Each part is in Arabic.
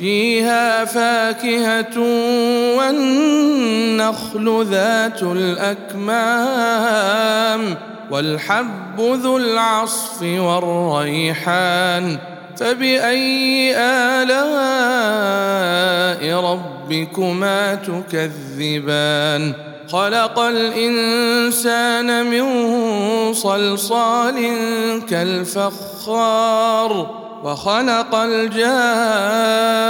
فيها فاكهة والنخل ذات الأكمام والحب ذو العصف والريحان فبأي آلاء ربكما تكذبان؟ خلق الإنسان من صلصال كالفخار وخلق الجان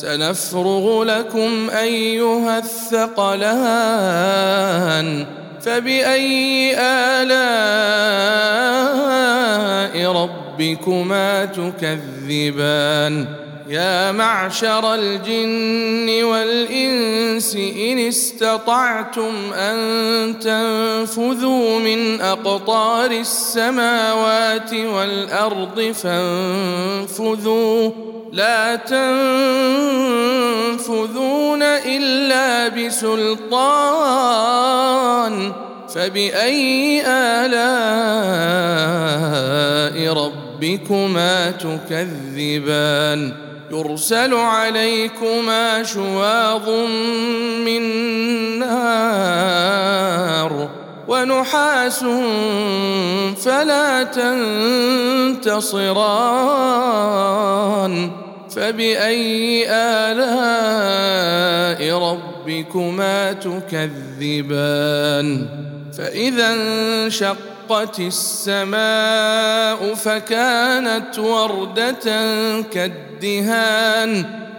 سنفرغ لكم أيها الثقلان فبأي آلاء ربكما تكذبان؟ يا معشر الجن والإنس إن استطعتم أن تنفذوا من أقطار السماوات والأرض فانفذوا لا تنفذون إلا بسلطان فبأي آلاء ربكما تكذبان؟ يرسل عليكما شواظ من نار ونحاس فلا تنتصران. فبأي آلاء ربكما تكذبان؟ فإذا انشق انشقت السماء فكانت وردة كالدهان.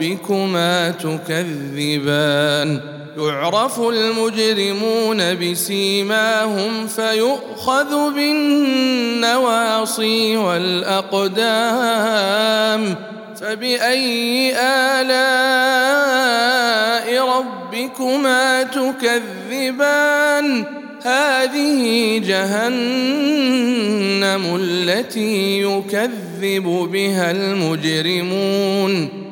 ربكما تكذبان. يعرف المجرمون بسيماهم فيؤخذ بالنواصي والأقدام. فبأي آلاء ربكما تكذبان؟ هذه جهنم التي يكذب بها المجرمون.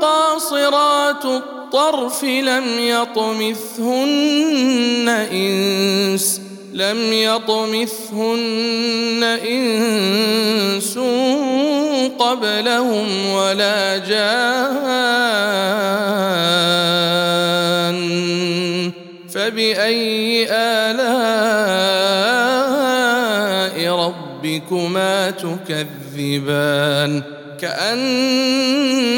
قاصرات الطرف لم يطمثهن إنس لم يطمثهن إنس قبلهم ولا جان. فبأي آلاء ربكما تكذبان؟ كأنهن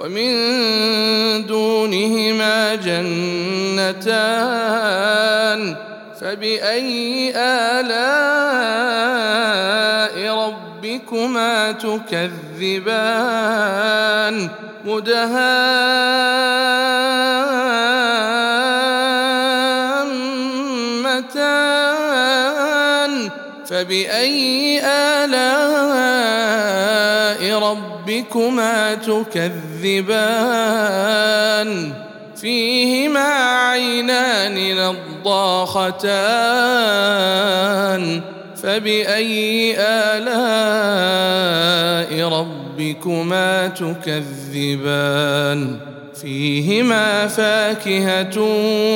ومن دونهما جنتان فبأي آلاء ربكما تكذبان؟ مدهامتان فبأي آلاء ربكما تكذبان فيهما عينان نضاختان فبأي آلاء ربكما تكذبان فيهما فاكهة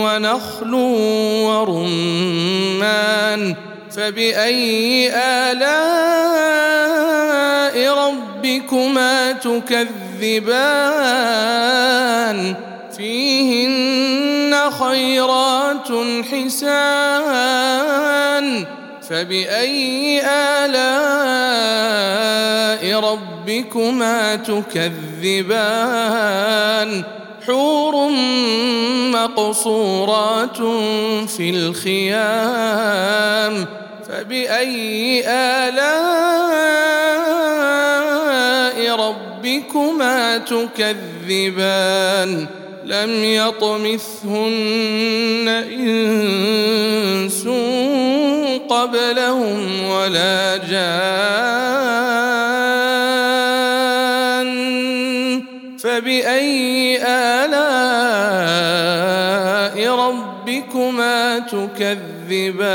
ونخل ورمان فبأي آلاء ربكما تكذبان فيهن خيرات حسان فبأي آلاء ربكما تكذبان حور مقصورات في الخيام فبأي آلاء ربكما تكذبان لم يطمثهن إنس قبلهم ولا جان فبأي آلاء ربكما تكذبان